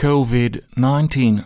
COVID 19